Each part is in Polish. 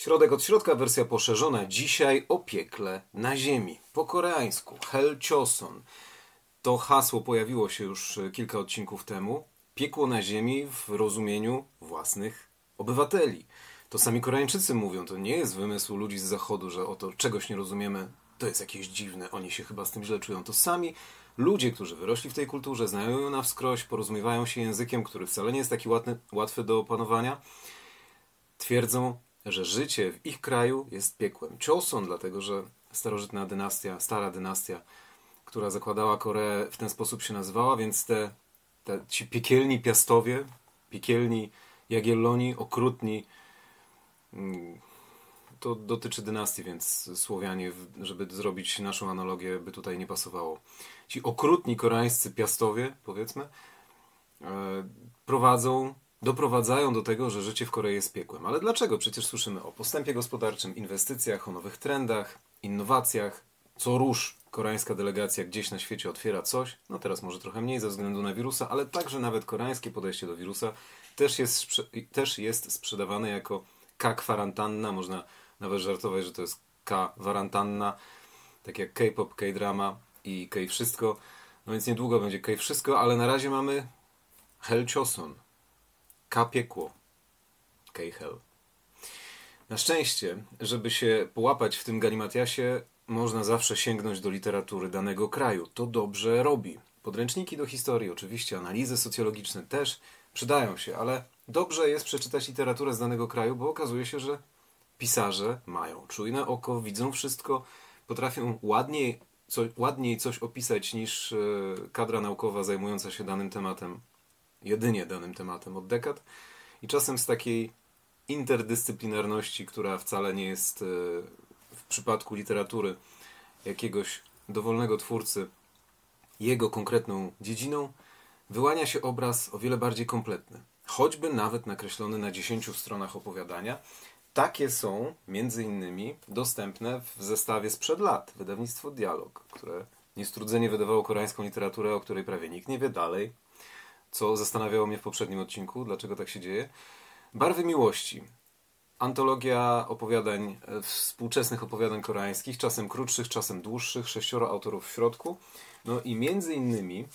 Środek od środka, wersja poszerzona. Dzisiaj o piekle na ziemi. Po koreańsku. Hell Choson. To hasło pojawiło się już e, kilka odcinków temu. Piekło na ziemi w rozumieniu własnych obywateli. To sami Koreańczycy mówią, to nie jest wymysł ludzi z zachodu, że oto czegoś nie rozumiemy, to jest jakieś dziwne, oni się chyba z tym źle czują. To sami ludzie, którzy wyrośli w tej kulturze, znają ją na wskroś, porozumiewają się językiem, który wcale nie jest taki łatwy do opanowania, twierdzą, że życie w ich kraju jest piekłem. Choson, dlatego że starożytna dynastia, stara dynastia, która zakładała Koreę, w ten sposób się nazywała, więc te, te ci piekielni piastowie, piekielni jagielloni, okrutni, mm, to dotyczy dynastii, więc Słowianie, żeby zrobić naszą analogię, by tutaj nie pasowało. Ci okrutni koreańscy piastowie, powiedzmy, e, prowadzą doprowadzają do tego, że życie w Korei jest piekłem. Ale dlaczego? Przecież słyszymy o postępie gospodarczym, inwestycjach, o nowych trendach, innowacjach. Co róż koreańska delegacja gdzieś na świecie otwiera coś, no teraz może trochę mniej ze względu na wirusa, ale także nawet koreańskie podejście do wirusa też jest, też jest sprzedawane jako K-kwarantanna. Można nawet żartować, że to jest K-warantanna, tak jak K-pop, K-drama i K-wszystko. No więc niedługo będzie K-wszystko, ale na razie mamy Hell Chosun, K-piekło. K-hell. Na szczęście, żeby się połapać w tym galimatiasie, można zawsze sięgnąć do literatury danego kraju. To dobrze robi. Podręczniki do historii, oczywiście, analizy socjologiczne też przydają się, ale dobrze jest przeczytać literaturę z danego kraju, bo okazuje się, że pisarze mają czujne oko, widzą wszystko, potrafią ładniej, co, ładniej coś opisać niż e, kadra naukowa zajmująca się danym tematem jedynie danym tematem od dekad i czasem z takiej interdyscyplinarności, która wcale nie jest e, w przypadku literatury jakiegoś dowolnego twórcy jego konkretną dziedziną, wyłania się obraz o wiele bardziej kompletny. Choćby nawet nakreślony na 10 stronach opowiadania. Takie są między innymi dostępne w zestawie sprzed lat, wydawnictwo Dialog, które niestrudzenie wydawało koreańską literaturę, o której prawie nikt nie wie dalej, co zastanawiało mnie w poprzednim odcinku, dlaczego tak się dzieje. Barwy miłości. Antologia opowiadań, e, współczesnych opowiadań koreańskich, czasem krótszych, czasem dłuższych, sześcioro autorów w środku. No i między innymi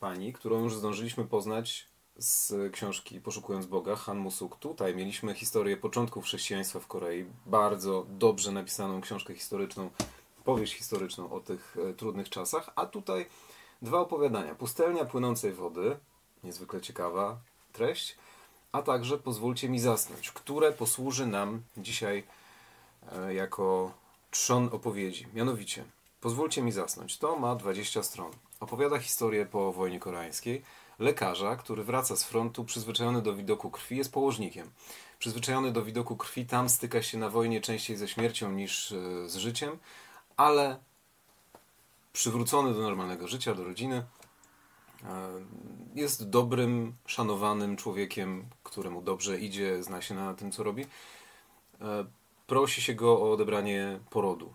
pani, którą już zdążyliśmy poznać z książki Poszukując Boga, Han Musuk. Tutaj mieliśmy historię początków chrześcijaństwa w Korei, bardzo dobrze napisaną książkę historyczną, powieść historyczną o tych e, trudnych czasach, a tutaj Dwa opowiadania. Pustelnia płynącej wody, niezwykle ciekawa treść, a także Pozwólcie mi zasnąć, które posłuży nam dzisiaj e, jako trzon opowiedzi. Mianowicie, Pozwólcie mi zasnąć. To ma 20 stron. Opowiada historię po wojnie koreańskiej. Lekarza, który wraca z frontu, przyzwyczajony do widoku krwi, jest położnikiem. Przyzwyczajony do widoku krwi, tam styka się na wojnie częściej ze śmiercią niż e, z życiem, ale przywrócony do normalnego życia, do rodziny. E, jest dobrym, szanowanym człowiekiem, któremu dobrze idzie, zna się na tym, co robi. E, prosi się go o odebranie porodu.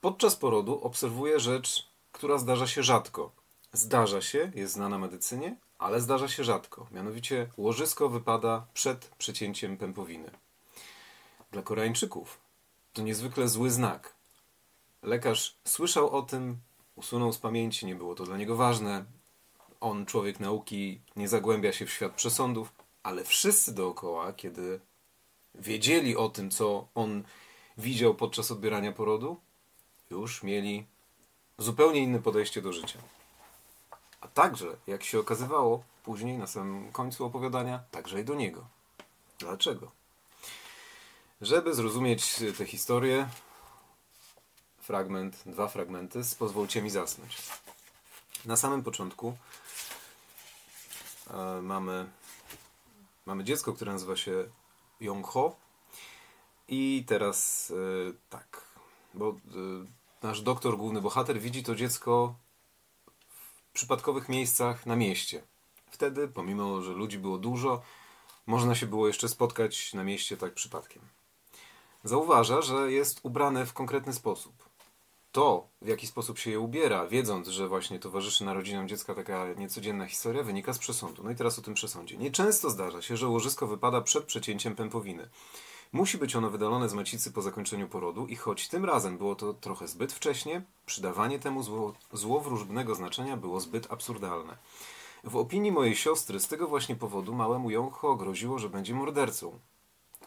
Podczas porodu obserwuje rzecz, która zdarza się rzadko. Zdarza się, jest znana medycynie, ale zdarza się rzadko. Mianowicie łożysko wypada przed przecięciem pępowiny. Dla Koreańczyków to niezwykle zły znak. Lekarz słyszał o tym, usunął z pamięci, nie było to dla niego ważne. On, człowiek nauki, nie zagłębia się w świat przesądów, ale wszyscy dookoła, kiedy wiedzieli o tym, co on widział podczas odbierania porodu, już mieli zupełnie inne podejście do życia. A także, jak się okazywało, później na samym końcu opowiadania, także i do niego. Dlaczego? Żeby zrozumieć tę historię, fragment, dwa fragmenty z Pozwólcie mi zasnąć. Na samym początku e, mamy, mamy dziecko, które nazywa się Yongho i teraz e, tak, bo e, nasz doktor, główny bohater widzi to dziecko w przypadkowych miejscach na mieście. Wtedy, pomimo, że ludzi było dużo, można się było jeszcze spotkać na mieście tak przypadkiem. Zauważa, że jest ubrane w konkretny sposób To, w jaki sposób się je ubiera, wiedząc, że właśnie towarzyszy narodzinom dziecka taka niecodzienna historia, wynika z przesądu. No i teraz o tym przesądzie. Nieczęsto zdarza się, że łożysko wypada przed przecięciem pępowiny. Musi być ono wydalone z macicy po zakończeniu porodu i choć tym razem było to trochę zbyt wcześnie, przydawanie temu zło, złowróżbnego znaczenia było zbyt absurdalne. W opinii mojej siostry z tego właśnie powodu małemu jącho groziło, że będzie mordercą.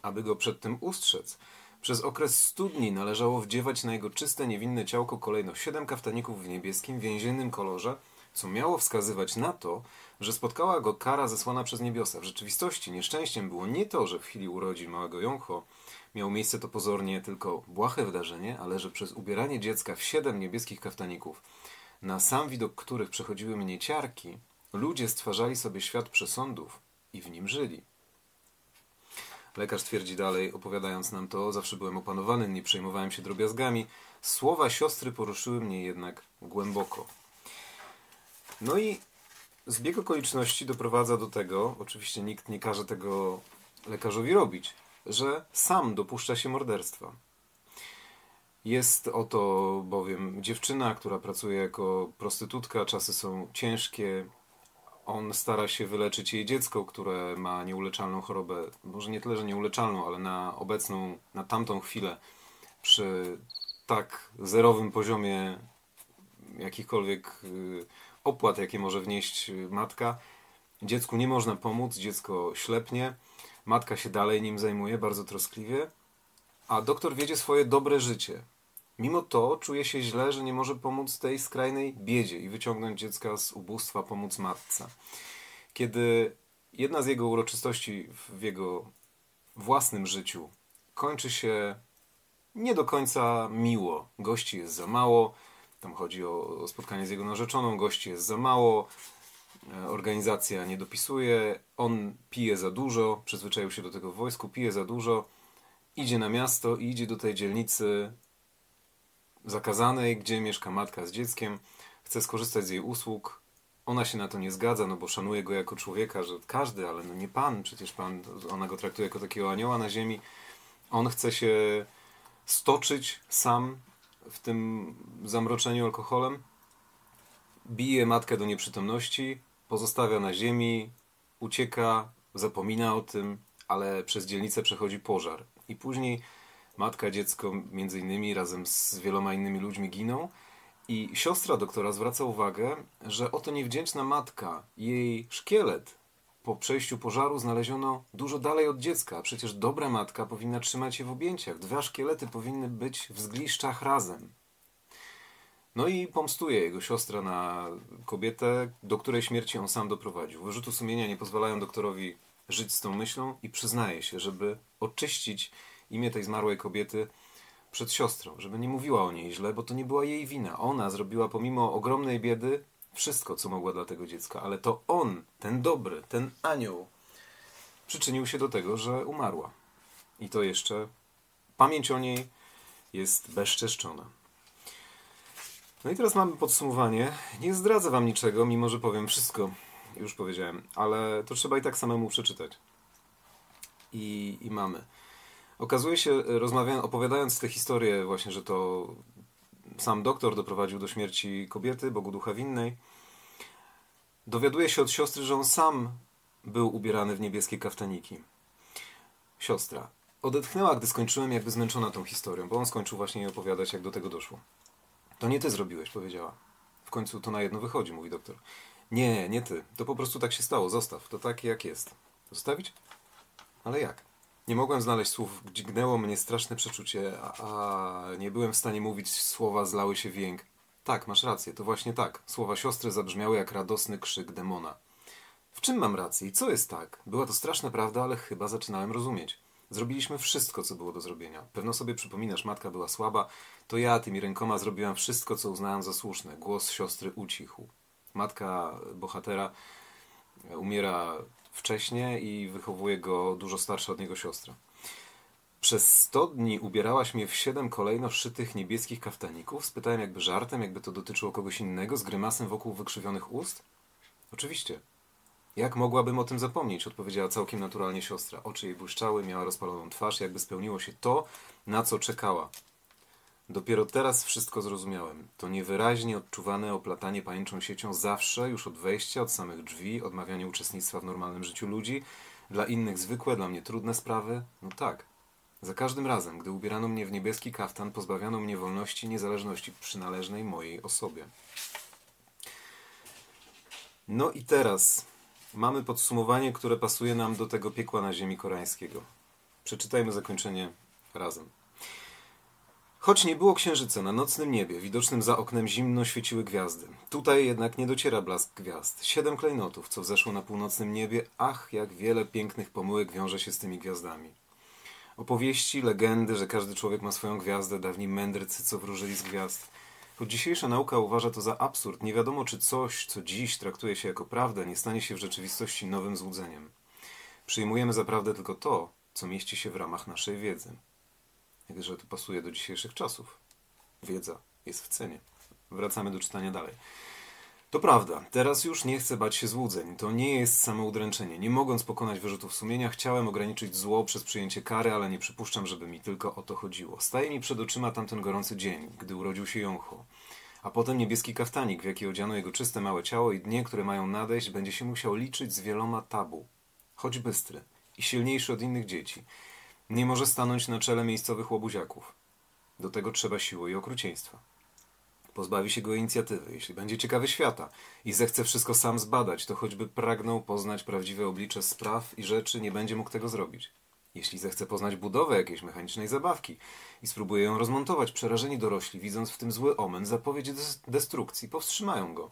Aby go przed tym ustrzec, przez okres stu dni należało wdziewać na jego czyste, niewinne ciałko kolejno siedem kaftaników w niebieskim, więziennym kolorze, co miało wskazywać na to, że spotkała go kara zesłana przez niebiosa. W rzeczywistości nieszczęściem było nie to, że w chwili urodzin małego jącho miało miejsce to pozornie tylko błahe wydarzenie, ale że przez ubieranie dziecka w siedem niebieskich kaftaników, na sam widok których przechodziły mnie ciarki, ludzie stwarzali sobie świat przesądów i w nim żyli. Lekarz twierdzi dalej, opowiadając nam to, zawsze byłem opanowany, nie przejmowałem się drobiazgami. Słowa siostry poruszyły mnie jednak głęboko. No i zbieg okoliczności doprowadza do tego, oczywiście nikt nie każe tego lekarzowi robić, że sam dopuszcza się morderstwa. Jest oto bowiem dziewczyna, która pracuje jako prostytutka, czasy są ciężkie, on stara się wyleczyć jej dziecko, które ma nieuleczalną chorobę. Może nie tyle, że nieuleczalną, ale na obecną, na tamtą chwilę, przy tak zerowym poziomie jakichkolwiek y, opłat, jakie może wnieść matka, dziecku nie można pomóc, dziecko ślepnie, matka się dalej nim zajmuje bardzo troskliwie, a doktor wiedzie swoje dobre życie. Mimo to czuje się źle, że nie może pomóc tej skrajnej biedzie i wyciągnąć dziecka z ubóstwa, pomóc matce. Kiedy jedna z jego uroczystości w jego własnym życiu kończy się nie do końca miło, gości jest za mało, tam chodzi o, spotkanie z jego narzeczoną, gości jest za mało, e, organizacja nie dopisuje, on pije za dużo, przyzwyczaił się do tego w wojsku, pije za dużo, idzie na miasto i idzie do tej dzielnicy zakazanej, gdzie mieszka matka z dzieckiem, chce skorzystać z jej usług. Ona się na to nie zgadza, no bo szanuje go jako człowieka, że każdy, ale no nie pan, przecież pan, ona go traktuje jako takiego anioła na ziemi. On chce się stoczyć sam w tym zamroczeniu alkoholem. Bije matkę do nieprzytomności, pozostawia na ziemi, ucieka, zapomina o tym, ale przez dzielnicę przechodzi pożar. I później matka, dziecko między innymi razem z wieloma innymi ludźmi giną. I siostra doktora zwraca uwagę, że oto niewdzięczna matka, jej szkielet po przejściu pożaru znaleziono dużo dalej od dziecka. Przecież dobra matka powinna trzymać je w objęciach. Dwa szkielety powinny być w zgliszczach razem. No i pomstuje jego siostra na kobietę, do której śmierci on sam doprowadził. Wyrzutu sumienia nie pozwalają doktorowi żyć z tą myślą i przyznaje się, żeby oczyścić imię tej zmarłej kobiety przed siostrą, żeby nie mówiła o niej źle, bo to nie była jej wina. Ona zrobiła pomimo ogromnej biedy wszystko, co mogła dla tego dziecka, ale to on, ten dobry, ten anioł, przyczynił się do tego, że umarła. I to jeszcze pamięć o niej jest bezczeszczona. No i teraz mamy podsumowanie. Nie zdradzę wam niczego, mimo że powiem wszystko. Już powiedziałem, ale to trzeba i tak samemu przeczytać. I, i mamy. Okazuje się, rozmawiając, opowiadając tę historię właśnie, że to sam doktor doprowadził do śmierci kobiety, Bogu ducha winnej, dowiaduje się od siostry, że on sam był ubierany w niebieskie kaftaniki. Siostra odetchnęła, gdy skończyłem, jakby zmęczona tą historią, bo on skończył właśnie jej opowiadać, jak do tego doszło. To nie ty zrobiłeś, powiedziała. W końcu to na jedno wychodzi, mówi doktor. Nie, nie ty. To po prostu tak się stało. Zostaw. To tak, jak jest. Zostawić? Ale jak? Nie mogłem znaleźć słów, dźgnęło mnie straszne przeczucie, a, a nie byłem w stanie mówić, słowa zlały się w jęk. Tak, masz rację, to właśnie tak. Słowa siostry zabrzmiały jak radosny krzyk demona. W czym mam rację i co jest tak? Była to straszna prawda, ale chyba zaczynałem rozumieć. Zrobiliśmy wszystko, co było do zrobienia. Pewno sobie przypominasz, matka była słaba, to ja tymi rękoma zrobiłam wszystko, co uznałam za słuszne. Głos siostry ucichł. Matka bohatera umiera wcześnie i wychowuje go dużo starsza od niego siostra. Przez sto dni ubierałaś mnie w siedem kolejno szytych niebieskich kaftaników? Spytałem jakby żartem, jakby to dotyczyło kogoś innego, z grymasem wokół wykrzywionych ust? Oczywiście. Jak mogłabym o tym zapomnieć? Odpowiedziała całkiem naturalnie siostra. Oczy jej błyszczały, miała rozpaloną twarz, jakby spełniło się to, na co czekała. Dopiero teraz wszystko zrozumiałem. To niewyraźnie odczuwane oplatanie pajęczą siecią zawsze, już od wejścia, od samych drzwi, odmawianie uczestnictwa w normalnym życiu ludzi, dla innych zwykłe, dla mnie trudne sprawy. No tak. Za każdym razem, gdy ubierano mnie w niebieski kaftan, pozbawiano mnie wolności, niezależności przynależnej mojej osobie. No i teraz mamy podsumowanie, które pasuje nam do tego piekła na ziemi koreańskiego. Przeczytajmy zakończenie razem. Choć nie było księżyca na nocnym niebie, widocznym za oknem zimno świeciły gwiazdy. Tutaj jednak nie dociera blask gwiazd. Siedem klejnotów, co wzeszło na północnym niebie, ach, jak wiele pięknych pomyłek wiąże się z tymi gwiazdami. Opowieści, legendy, że każdy człowiek ma swoją gwiazdę, dawni mędrcy, co wróżyli z gwiazd. Choć dzisiejsza nauka uważa to za absurd, nie wiadomo, czy coś, co dziś traktuje się jako prawdę, nie stanie się w rzeczywistości nowym złudzeniem. Przyjmujemy za prawdę tylko to, co mieści się w ramach naszej wiedzy. Jakże to pasuje do dzisiejszych czasów. Wiedza jest w cenie. Wracamy do czytania dalej. To prawda, teraz już nie chcę bać się złudzeń. To nie jest samoudręczenie. Nie mogąc pokonać wyrzutów sumienia, chciałem ograniczyć zło przez przyjęcie kary, ale nie przypuszczam, żeby mi tylko o to chodziło. Staje mi przed oczyma tamten gorący dzień, gdy urodził się Jącho. A potem niebieski kaftanik, w jaki odziano jego czyste małe ciało i dnie, które mają nadejść, będzie się musiał liczyć z wieloma tabu. Choć bystry i silniejszy od innych dzieci. Nie może stanąć na czele miejscowych łobuziaków. Do tego trzeba siły i okrucieństwa. Pozbawi się go inicjatywy, jeśli będzie ciekawy świata i zechce wszystko sam zbadać, to choćby pragnął poznać prawdziwe oblicze spraw i rzeczy, nie będzie mógł tego zrobić. Jeśli zechce poznać budowę jakiejś mechanicznej zabawki i spróbuje ją rozmontować, przerażeni dorośli, widząc w tym zły omen, zapowiedź destrukcji, powstrzymają go.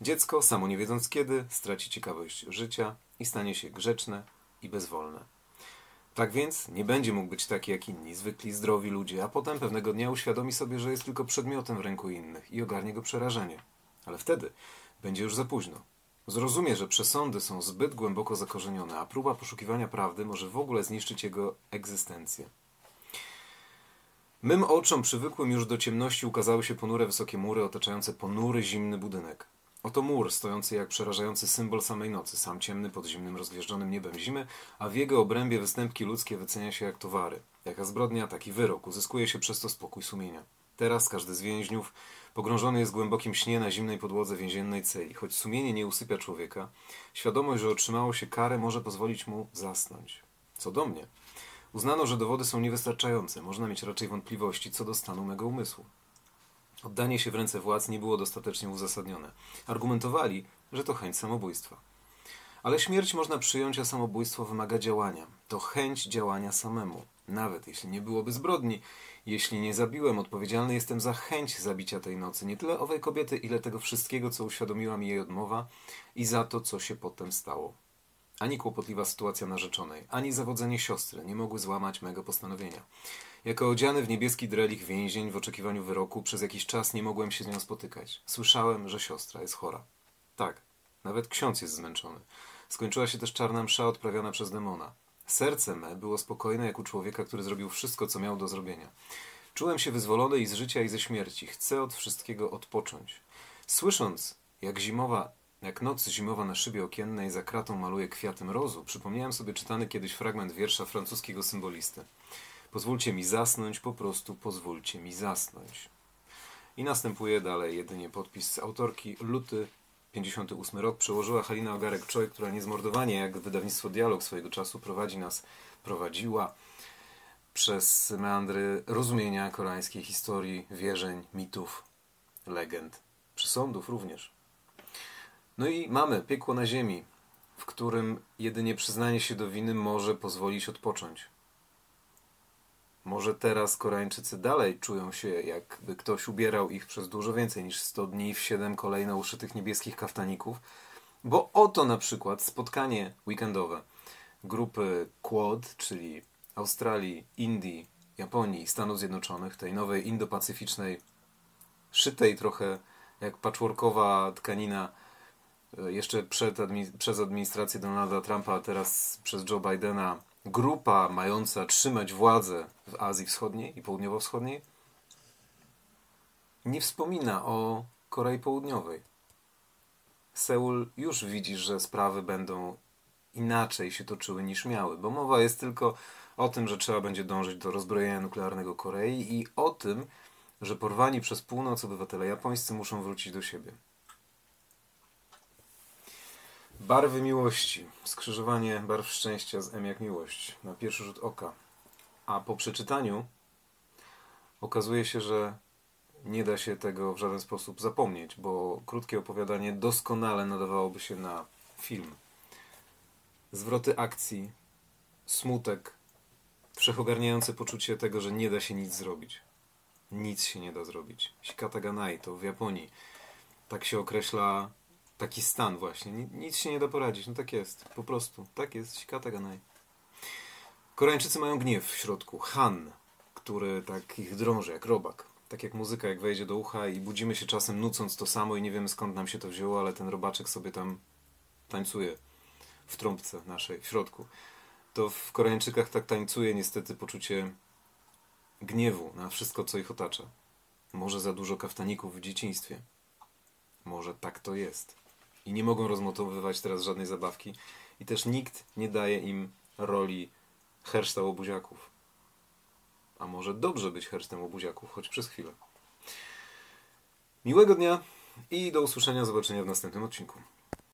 Dziecko, samo nie wiedząc kiedy, straci ciekawość życia i stanie się grzeczne i bezwolne. Tak więc nie będzie mógł być taki jak inni, zwykli, zdrowi ludzie, a potem pewnego dnia uświadomi sobie, że jest tylko przedmiotem w ręku innych i ogarnie go przerażenie. Ale wtedy będzie już za późno. Zrozumie, że przesądy są zbyt głęboko zakorzenione, a próba poszukiwania prawdy może w ogóle zniszczyć jego egzystencję. Mym oczom przywykłym już do ciemności ukazały się ponure wysokie mury otaczające ponury zimny budynek. Oto mur, stojący jak przerażający symbol samej nocy, sam ciemny pod zimnym, rozgwieżdżonym niebem zimy, a w jego obrębie występki ludzkie wycenia się jak towary. Jaka zbrodnia, taki wyrok, uzyskuje się przez to spokój sumienia. Teraz każdy z więźniów pogrążony jest w głębokim śnie na zimnej podłodze więziennej celi. Choć sumienie nie usypia człowieka, świadomość, że otrzymało się karę, może pozwolić mu zasnąć. Co do mnie, uznano, że dowody są niewystarczające. Można mieć raczej wątpliwości co do stanu mego umysłu. Oddanie się w ręce władz nie było dostatecznie uzasadnione. Argumentowali, że to chęć samobójstwa. Ale śmierć można przyjąć, a samobójstwo wymaga działania. To chęć działania samemu. Nawet jeśli nie byłoby zbrodni, jeśli nie zabiłem, odpowiedzialny jestem za chęć zabicia tej nocy. Nie tyle owej kobiety, ile tego wszystkiego, co uświadomiła mi jej odmowa i za to, co się potem stało. Ani kłopotliwa sytuacja narzeczonej, ani zawodzenie siostry nie mogły złamać mego postanowienia. Jako odziany w niebieski drelich więzień w oczekiwaniu wyroku przez jakiś czas nie mogłem się z nią spotykać. Słyszałem, że siostra jest chora. Tak, nawet ksiądz jest zmęczony. Skończyła się też czarna msza odprawiona przez demona. Serce me było spokojne jak u człowieka, który zrobił wszystko, co miał do zrobienia. Czułem się wyzwolony i z życia, i ze śmierci. Chcę od wszystkiego odpocząć. Słysząc, jak zimowa, jak noc zimowa na szybie okiennej za kratą maluje kwiaty mrozu, przypomniałem sobie czytany kiedyś fragment wiersza francuskiego symbolisty. Pozwólcie mi zasnąć, po prostu pozwólcie mi zasnąć. I następuje dalej jedynie podpis autorki Luty 58 rok przełożyła Halina Ogarek-Czoj, która niezmordowanie, jak wydawnictwo Dialog swojego czasu prowadzi nas, prowadziła przez meandry rozumienia koreańskiej historii, wierzeń, mitów, legend, przesądów również. No i mamy piekło na ziemi, w którym jedynie przyznanie się do winy może pozwolić odpocząć. Może teraz Koreańczycy dalej czują się, jakby ktoś ubierał ich przez dużo więcej niż 100 dni w 7 kolejno uszytych niebieskich kaftaników, bo oto na przykład spotkanie weekendowe grupy Quad, czyli Australii, Indii, Japonii Stanów Zjednoczonych, tej nowej indo-pacyficznej, szytej trochę jak patchworkowa tkanina jeszcze przed przez administrację Donalda Trumpa, a teraz przez Joe Bidena grupa mająca trzymać władzę w Azji Wschodniej i Południowo-Wschodniej nie wspomina o Korei Południowej. Seul już widzi, że sprawy będą inaczej się toczyły niż miały, bo mowa jest tylko o tym, że trzeba będzie dążyć do rozbrojenia nuklearnego Korei i o tym, że porwani przez północ obywatele japońscy muszą wrócić do siebie. Barwy miłości. Skrzyżowanie barw szczęścia z M jak miłość. Na pierwszy rzut oka. A po przeczytaniu okazuje się, że nie da się tego w żaden sposób zapomnieć, bo krótkie opowiadanie doskonale nadawałoby się na film. Zwroty akcji, smutek, wszechogarniające poczucie tego, że nie da się nic zrobić. Nic się nie da zrobić. Shikataganai to w Japonii. Tak się określa taki stan właśnie. Nic się nie da poradzić. No tak jest. Po prostu. Tak jest. Shikataganai. Koreańczycy mają gniew w środku. Han, który tak ich drąży jak robak. Tak jak muzyka, jak wejdzie do ucha i budzimy się czasem nucąc to samo i nie wiemy skąd nam się to wzięło, ale ten robaczek sobie tam tańcuje w trąbce naszej, w środku. To w Koreańczykach tak tańcuje niestety poczucie gniewu na wszystko, co ich otacza. Może za dużo kaftaników w dzieciństwie. Może tak to jest. I nie mogą rozmotowywać teraz żadnej zabawki. I też nikt nie daje im roli herszta łobuziaków. A może dobrze być hersztem łobuziaków, choć przez chwilę. Miłego dnia i do usłyszenia, zobaczenia w następnym odcinku.